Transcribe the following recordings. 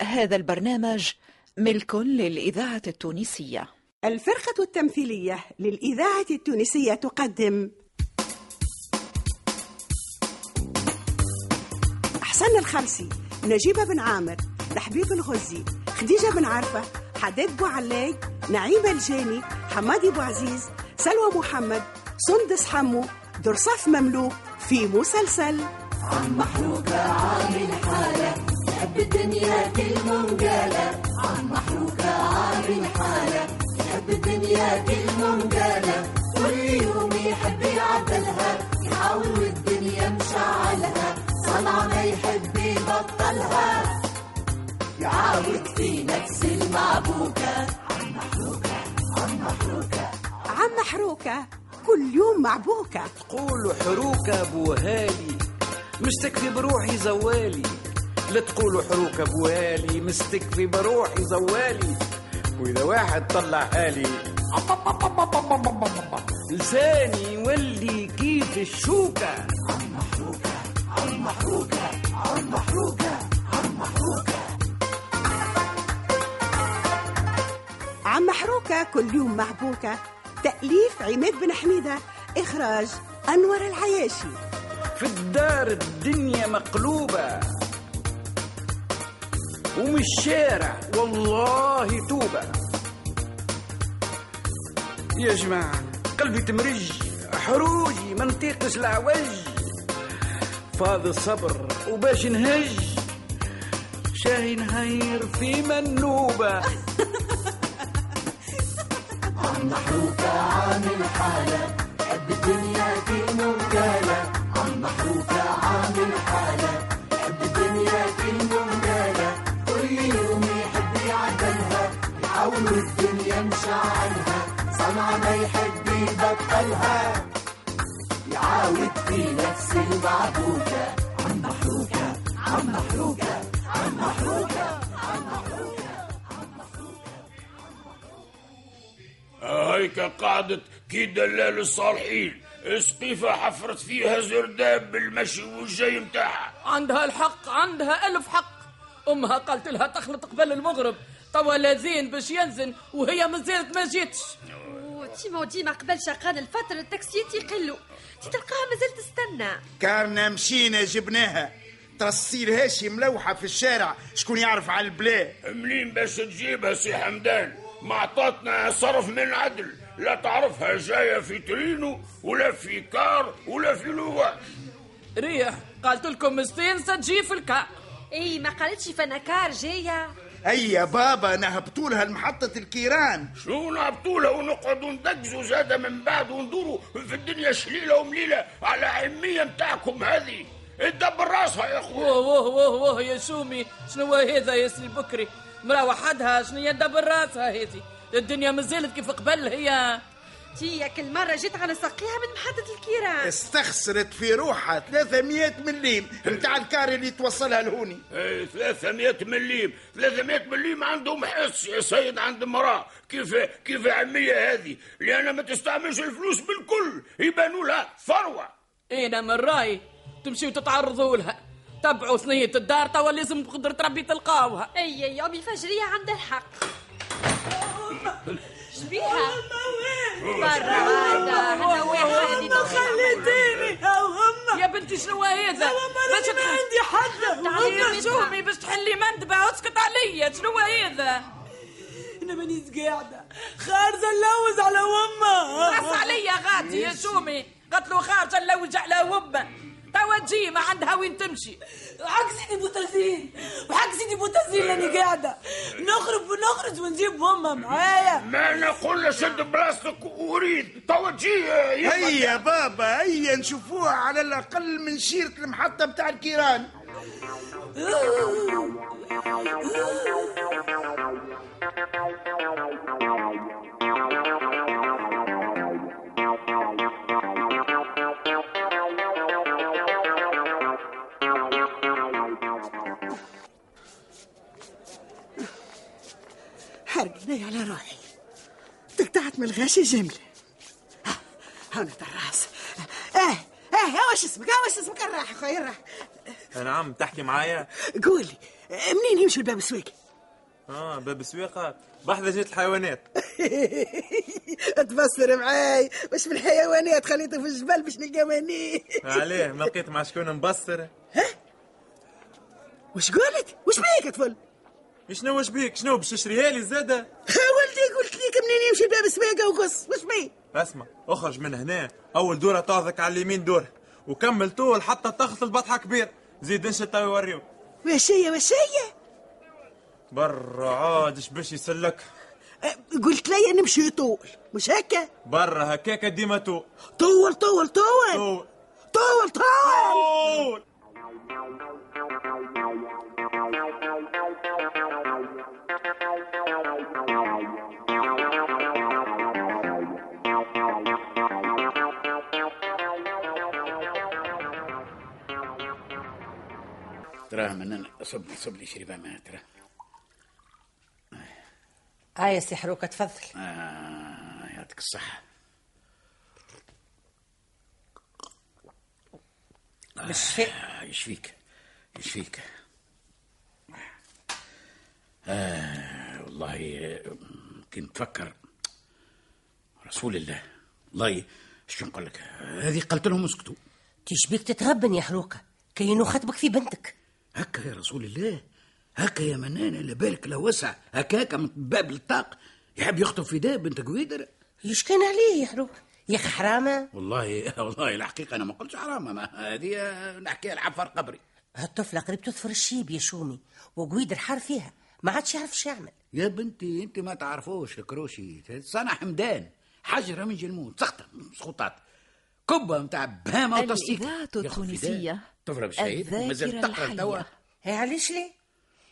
هذا البرنامج ملك للإذاعة التونسية. الفرقة التمثيلية للإذاعة التونسية تقدم. حسن الخلسي نجيب بن عامر لحبيب الغزي خديجة بن عرفة حداد بوعلاي نعيمة الجاني حمادي بوعزيز سلوى محمد سندس حمو درصاف مملوك في مسلسل عم محروقة عامل حالة. يحب الدنيا كل منقالة عم محروقة عامل حالة يحب الدنيا كل منقالة كل يوم يحب يعدلها. يحاول والدنيا مشعلها صنعة ما يحب يبطلها. يعاود في نفس المعبوكة. عم محروقة عم محروقة. عم محروكة كل يوم معبوكة. تقولوا حروكة بوهالي مستكفي بروحي زوالي. لا تقولوا حروكة بوهالي مستكفي بروحي زوالي. وإذا واحد طلع حالي لساني يولي كيف الشوكة. عم محروكة كل يوم معبوكة تأليف عماد بن حميدة إخراج أنور العياشي. في الدار الدنيا مقلوبة. ومن الشارع. والله توبة. يا جماعة قلبي تمرج حروجي ما نطيقش العوج فاض الصبر وباش نهج. شاهي نهير في منوبة. محروقة عامل حالة. حب الدنيا كل منقالة عم محروقة عامل حالة. صنعة ما يحب يبطلها. يعاود في نفس المعبوكة عم محروقة عم محروقة عم محروقة هيك قعدت كي دلال الصالحين. سقيفة حفرت فيها زرداب بالمشي والجاي متاعها. عندها الحق عندها ألف حق. أمها قالت لها تخلط قبل المغرب. توا لازين باش ينزل وهي مازالت ما جيتش. ديما قبل شقان الفترة التاكسيات يقلوا تي تلقاها مازال تستنى. كارنا مشينا جبناها. ترصيل هاشي ملوحة في الشارع. شكون يعرف على البلا ملين باش تجيبها سي حمدان؟ ما عطاتنا صرف من عدل. لا تعرفها جاية في ترينو ولا في car ولا في louage ريح قالت لكم مستين تجي في ال car. إي ما قالتش في ال car جاية. أي يا بابا نهبطوا لها لمحطة الكيران. شو نهبطولها ونقعدوا ندقزوا زادة من بعد وندوروا في الدنيا شليلة ومليلة على عمية متاعكم هذه. تدبر راسها يا اخويا واه واه واه واه يا شومي شنو هذا يا سي بكري مرا وحدها شنو يدبر راسها هذه؟ الدنيا مازالت كيف قبل هي. تي كل مرة جيت على ساقيها من محطة الكيران. استخسرت في روحها 300 مليم نتاع ال car اللي توصلها لهوني. إيه 300 مليم. 300 مليم عندهم حس يا سيد عند مرأة. كيف كيف عمية هذه؟ لأنها ما تستعملش الفلوس بالكل يبانوا لها ثروة. أنا من رايي تمشيو تتعرضوا لها. تبعوا ثنية الدار توا لازم بقدرة ربي تلقاوها. أي أي أمي فجرية عندها الحق. شبيها برا هذا خليتيني. يا بنتي شنو هذا؟ باش ما عندي حد. تعالي يا شومي باش تحلي مندبة اسكت عليا شنو هذا؟ أنا مانيش قاعدة خارجه نلوز على امها راس عليا غادي يا شومي قالت له خارجه نلوج على وبه تجي ما عندها وين تمشي. حق سيدي بوتازين وحق سيدي بوتازين لأني قاعدة. نخرج ونخرج ونجيب امها معايا. ما نقول شد بلاستيك وريد توا تجي هيا يا بابا. هيا نشوفوها على الأقل من شيرة المحطة بتاع الكيران. حرقني على روحي. تقطعت من الغاشي جملة ها، هنا الراس. آه آه يا وش اسمك؟ يا وش اسمك؟ الراح أخوي الراح نعم تحكي معايا. قولي منين يمشي الباب السويق آه باب سويقة بحذا جيت الحيوانات. تفسر معاي. باش في الحيوانات خليته في الجبل باش نلقى ماني عليه ما لقيت مع شكون مبصر. وش قالت وش بيك طفل شنو وش بيك؟ شنو باش تشريها لي زادة ولدي قلت لك منين يمشي الباب السويق وقص وش بيه اسمع اخرج من هنا. أول دورة تاخذك على اليمين دور. وكمل طول حتى تخلط البطحة كبير. زيد انشط تو يوريو وش هي وش هي؟ برا عاد اش باش يسلك؟ أه، قلت لي نمشي طول. مش هكا؟ برا هكاك ديما طول طول طول. طول. طول طول. طول. صب لي صب لي شريبة ما ترى. آه يا سي تفضل. آه يعطيك الصحة. بالشفاء آه يشفيك يشفيك آه والله آه، كنت تفكر رسول الله والله شو نقول لك؟ هذه قلت لهم اسكتوا. تشبيك تتغبن يا حروكه كينو خطبك في بنتك. هكا يا رسول الله. هكا يا منان اللي بالك له وسع هكاك من باب الطاق. يحب يخطب في داب بنت قويدر. إيش كان عليه يا حروكه يا حرامة. والله والله الحقيقة أنا ما قلتش حرام ما هذه نحكيها العفار قبري. هالطفله قريب تثفر الشيب يا شومي وقويدر حار فيها. ما عادش يعرف شو يعمل. يا بنتي أنت ما تعرفوش الكروشي صنع حمدان حجرة من جلمون سخطة سخوطات كبة متاع بهامة وتصديق. الإذاعة التونسية. طفلة بالشهيد مازال تقرأ توا علاش ليه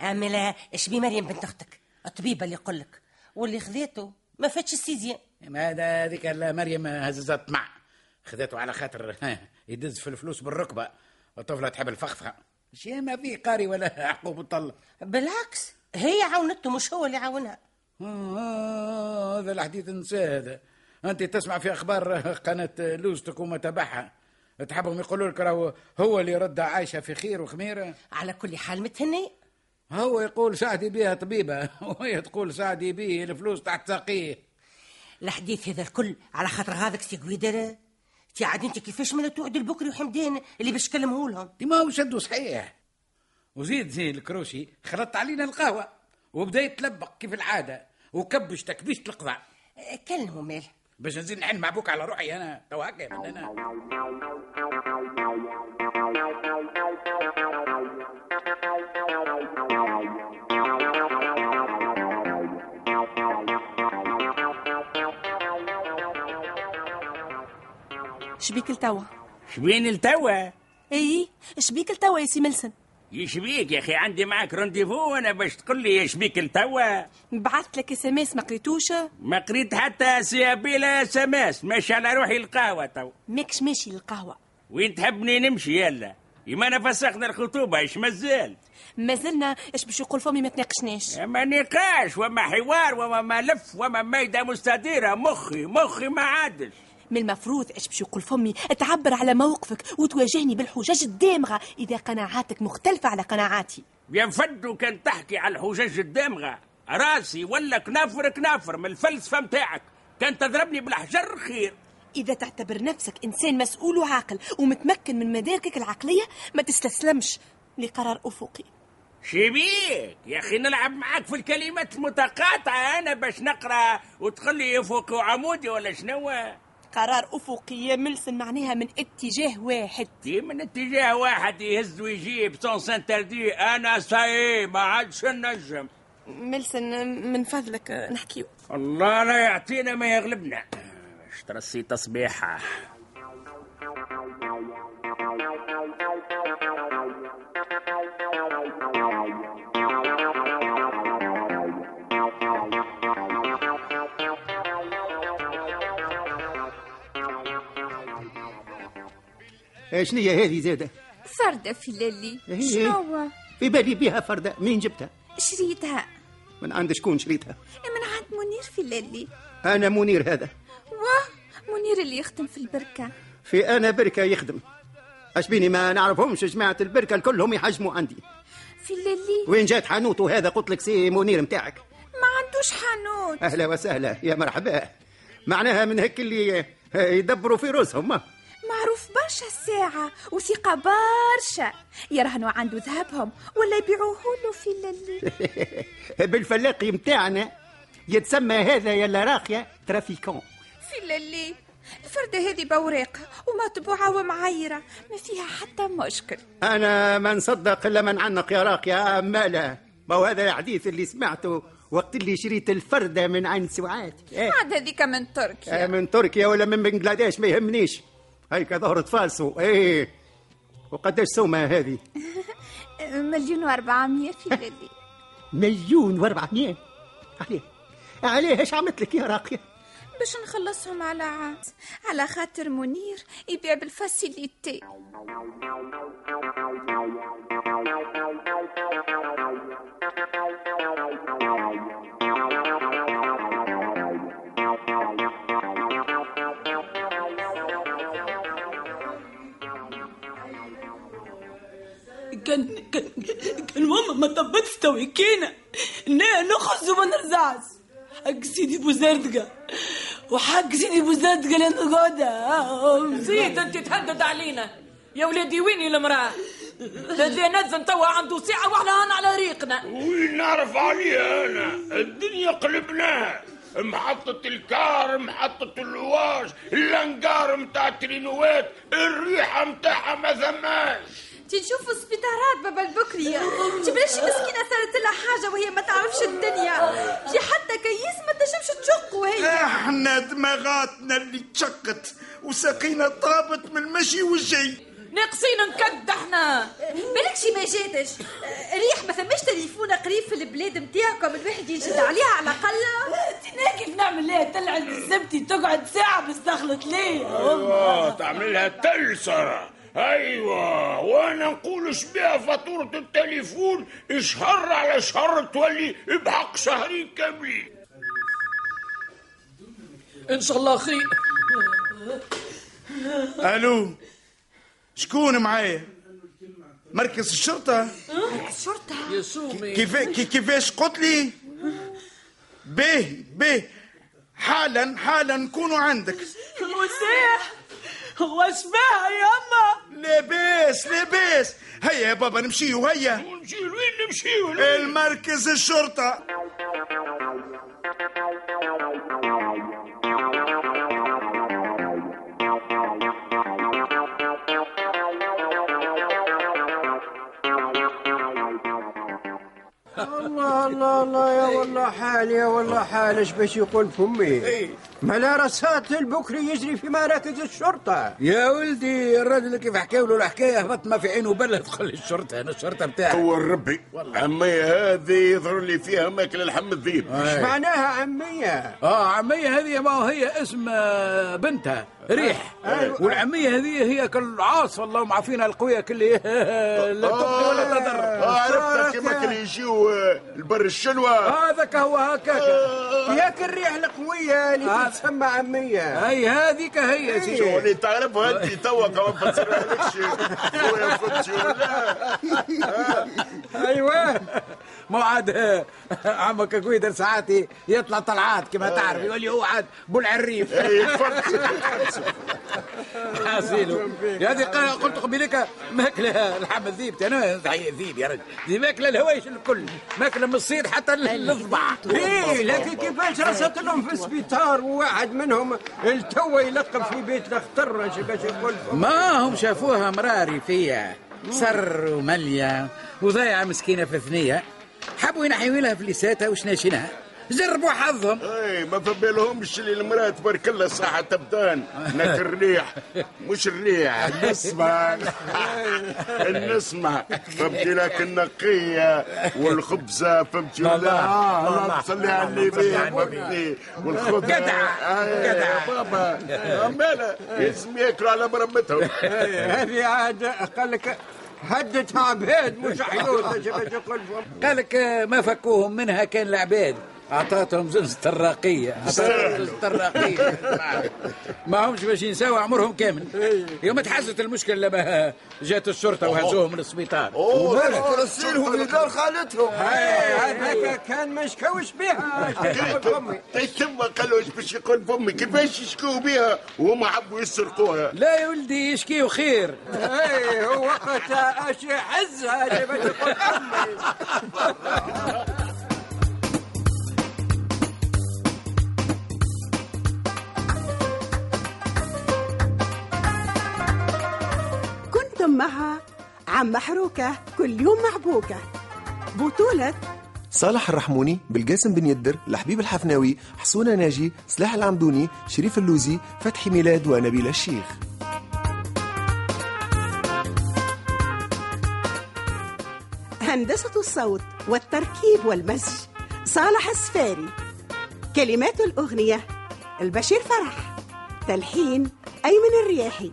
اعمل اشبي مريم بنت أختك؟ الطبيبة اللي يقول لك. واللي خذيته ما فاتش السيزيام ما هذا هذيك مريم هززت طمع خذته على خاطر يدز في الفلوس بالركبة. الطفلة تحب الفخفخة شي ما فيه قاري ولا عقوب الطلة بالعكس هي عاونته مش هو اللي عاونها. آه، هذا الحديث نساه هذا. أنت تسمع في أخبار قناة لوزتك وما تبعها. تحبهم يقولوا لك راهو هو اللي رد عايشة في خير وخميرة. على كل حال متهني هو يقول ساعدي بها طبيبة وهي تقول ساعدي به الفلوس تحت ساقيه. الحديث هذا الكل على خاطر هذاك سي قويدر تي عاد انت كيفاش من توعد البكري وحمدان اللي باش تكلمه لهم؟ ما هو شدوا صحيح. وزيد زين الكروشي خلط علينا القهوة وبدأ يتلبق كيف العادة وكبش تكبيشه القضاء. كلمه مال باش نزيد نحن مع بوك على روحي أنا تو هكا من أنا شبيك التوا؟ شبين التوا؟ اي شبيك التوا يا سي ملسن يشبيك يا أخي عندي معك rendez-vous وأنا باش تقول لي يشبيك التوا بعثت لك SMS ما قريتوش؟ ما قريت حتى سيابيلا سماس ماشي على روحي القهوة تو ماكش ماشي للقهوة. وين تحبني نمشي يلا؟ يما أنا فسخنا الخطوبة إيش مازال؟ مازلنا اش باش يقول فمي ما تناقشناش؟ ما نقاش وما حوار وما ملف وما ميدة مستديرة مخي مخي ما عادش. من المفروض اش باش يقول فمي؟ تعبر على موقفك وتواجهني بالحجج الدامغة. إذا قناعاتك مختلفة على قناعاتي. يا فدو كان تحكي على الحجج الدامغة. راسي ولا كنافر كنافر من الفلسفة متاعك. كان تضربني بالحجر خير إذا تعتبر نفسك إنسان مسؤول وعاقل ومتمكن من مداركك العقلية ما تستسلمش لقرار أفقي. شبيك يا أخي نلعب معاك في الكلمات المتقاطعة. أنا باش نقرأ وتقول لي افقي وعمودي ولا شنو؟ قرار أفقي يا ملسن معناها من اتجاه واحد. دي من اتجاه واحد يهز ويجيب sens interdit أنا ça y est ما عادش نجم. ملسن من فضلك نحكيو. الله لا يعطينا ما يغلبنا. اشترسي تصبيحة شنو هي هذه زادة؟ فردة في هي- شنو في بالي بها فردة. منين جبتها؟ شريتها. من عند شكون شريتها؟ من عند منير في للي أنا منير هذا. واه منير اللي يخدم في البركة. في أنا بركة يخدم. أش بيني ما نعرفهمش جماعة البركة كلهم يحجموا عندي. في الليلي. وين جات حانوته هذا قلت لك سي منير متاعك. ما عندوش حانوت. أهلا وسهلا. يا مرحبا. معناها من هيك اللي يدبروا في روسهم. معروف برشا الساعة وثقة برشا. يرهنوا عنده ذهبهم ولا يبيعوه له في الليلي بالفلاقي متاعنا. يتسمى هذا يا راقية ترافيكون. في الليلي الفردة هذه بوراقها ومطبوعة ومعيرة ما فيها حتى مشكل. أنا ما نصدق إلا من عنق يا راقية عمالة ما هو هذا الحديث اللي سمعته وقت اللي شريت الفردة من عين سوعات. إيه. عاد هذيك من تركيا. آه، من تركيا ولا من بنغلاديش ما يهمنيش. هيك ظهرة فالسو إيه. وقداش سومة هذه؟ مليون وأربعمية في الليلي مليون وأربعمية؟ عليه. عليه إيش عملت لك يا راقية؟ باش نخلصهم على عاد. على خاطر منير يبيع بال facilité. طبتش تويكينا نا نخرج وما نرزعش حق سيدي بوزردقة. وحق سيدي بوزردقة اللي نقعدها زيد أنت تهدد علينا. يا ولادي وين المرأة؟ الذي نزل توا عنده ساعة وإحنا هان على ريقنا. وين نعرف عليها أنا؟ الدنيا قلبناها محطة الكار محطة اللواش الأنقار متاع الترينوات الريحة متاعها ما ثماش تي نشوفوا سبيطارات بابا البكري. تي بلاش مسكينة صارت لها حاجة وهي ما تعرفش الدنيا. تي حتى كيس ما تنجمش تشق وهي. إحنا دماغاتنا اللي تشقت وساقينا طابت من المشي والجي ناقصين نكد إحنا. بالك شي ما جاتش؟ ريح ما ثماش تليفون قريب في البلاد نتاعكم الواحد ينشد عليها على الأقل. تنا كيف نعمل ليه؟ تلعب بالزبتي تقعد ساعة باش تخلط ليه تعملها تلسرة. أيوه وأنا نقول اش بها فاتورة التليفون شهر على شهر تولي بحق شهرين كاملين. إن شاء الله خير ألو شكون معايا؟ مركز الشرطة؟ الشرطة. يا سومي. كيف كي- كيفاش قلت لي؟ به به. حالا حالا نكونوا عندك. وسيح واش بها ياما لاباس لاباس هيا يا بابا نمشيو هيا. نمشيو وين نمشيو؟ المركز الشرطة. الله الله الله يا والله حال يا والله حال إيش باش يقول فمي؟ ملا رصات البكري يجري في مراكز الشرطة. يا ولدي الراجل كيف حكى له الحكاية هبط ما في عينه بله تقول لي الشرطة أنا الشرطة بتاعي. هو الربي. عمي هذه يظهر لي فيها ماكل لحم الذيب إيش معناها عمية؟ آه عمية هذه ما هي اسم آه، بنتها ريح. أيوة. والعمية هذه هي كالعاص اللهم عافينا القوية كل لا تبقي ولا تضر. آه عرفتها كيما كان يجيو آه، البر الشلوى هذاك هو هكاك. ياك الريح القوية اللي آه. تتسمى عمية. هي هذيك هي سي شو اللي تعرفها انت توا كما فسرها خويا فتشي ولا؟ أيوه. آه، عمك كويدر ساعات يطلع طلعات كما تعرف يقول لي هو عاد بو العريف حاسيلو هذه قلت قبيلك ماكلة لحم الذيب أنا ذيب يا رجل. ذي ماكلة الهوايش الكل. ماكلة من الصيد حتى الضبع إيه لكن كيفاش رصت لهم في السبيطار وواحد منهم التو يلقب في بيت الاخطر إيش باش يقول. ما هم شافوها مراري فيها سر ومليا وضيعة مسكينة في ثنية حبوا ينحيوا لها فليساتها وشناشنها جربوا حظهم. إي ما فبالهمش اللي المرأة تبارك الله صحة تبدان. هناك الريح. مش الريح النسمة. النسمة. فهمتي؟ لك النقية والخبزة فهمتي ولا؟ الله، الله الله. تصلي على النبي فهمتي والخضرة جدع، آه، جدع. يا بابا. عمالة لازم ياكلوا على مرمتهم. هذه عاد قال لك هدتها عباد مش فهم قالك آه، ما فكوهم منها كان العباد اعطاتهم زنزة الراقية اعطاتهم زنزة الراقية ما همش باش ينساو عمرهم كامل. يوم تحست المشكلة لما جات الشرطة وهزوهم من السبيطار. أوه رسلهم في دار خالتهم. هذاك كان مشكوش بها ثم قالوا إيش باش يقول فمي كيفاش يشكوا بها وهم حبوا يسرقوها. لا يا ولدي يشكيو خير. إيه هو وقت اش يحزها اللي باش عم محروكة كل يوم محبوكة. بطولة صالح الرحموني بالقاسم بن يدر لحبيب الحفناوي حسونة ناجي سلاح العمدوني شريف اللوزي فتحي ميلاد ونبيل الشيخ. هندسة الصوت والتركيب والمزج صالح السفاري. كلمات الأغنية البشير فرح. تلحين أيمن الرياحي.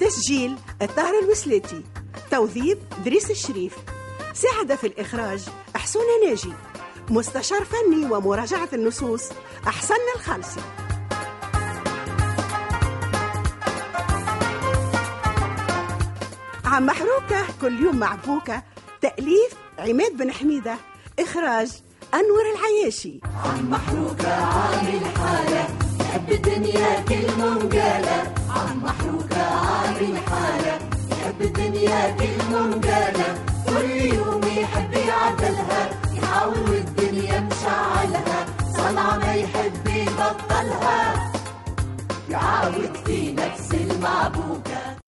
تسجيل الطاهر الوسلاتي توظيف دريس الشريف. ساعد في الإخراج أحسون ناجي. مستشار فني ومراجعة النصوص أحسن الخالصي عم محروكة كل يوم معبوكة. تأليف عماد بن حميدة. إخراج أنور العياشي. عم محروكة عامل حالة. يحب الدنيا كل منقالة عم محروكة عامل حالة. يحب الدنيا كلهم جاله كل يوم يحب يعدلها. يحاول والدنيا مشعلها. صنع ما يحب يبطلها. يعاود في نفس المعبوكة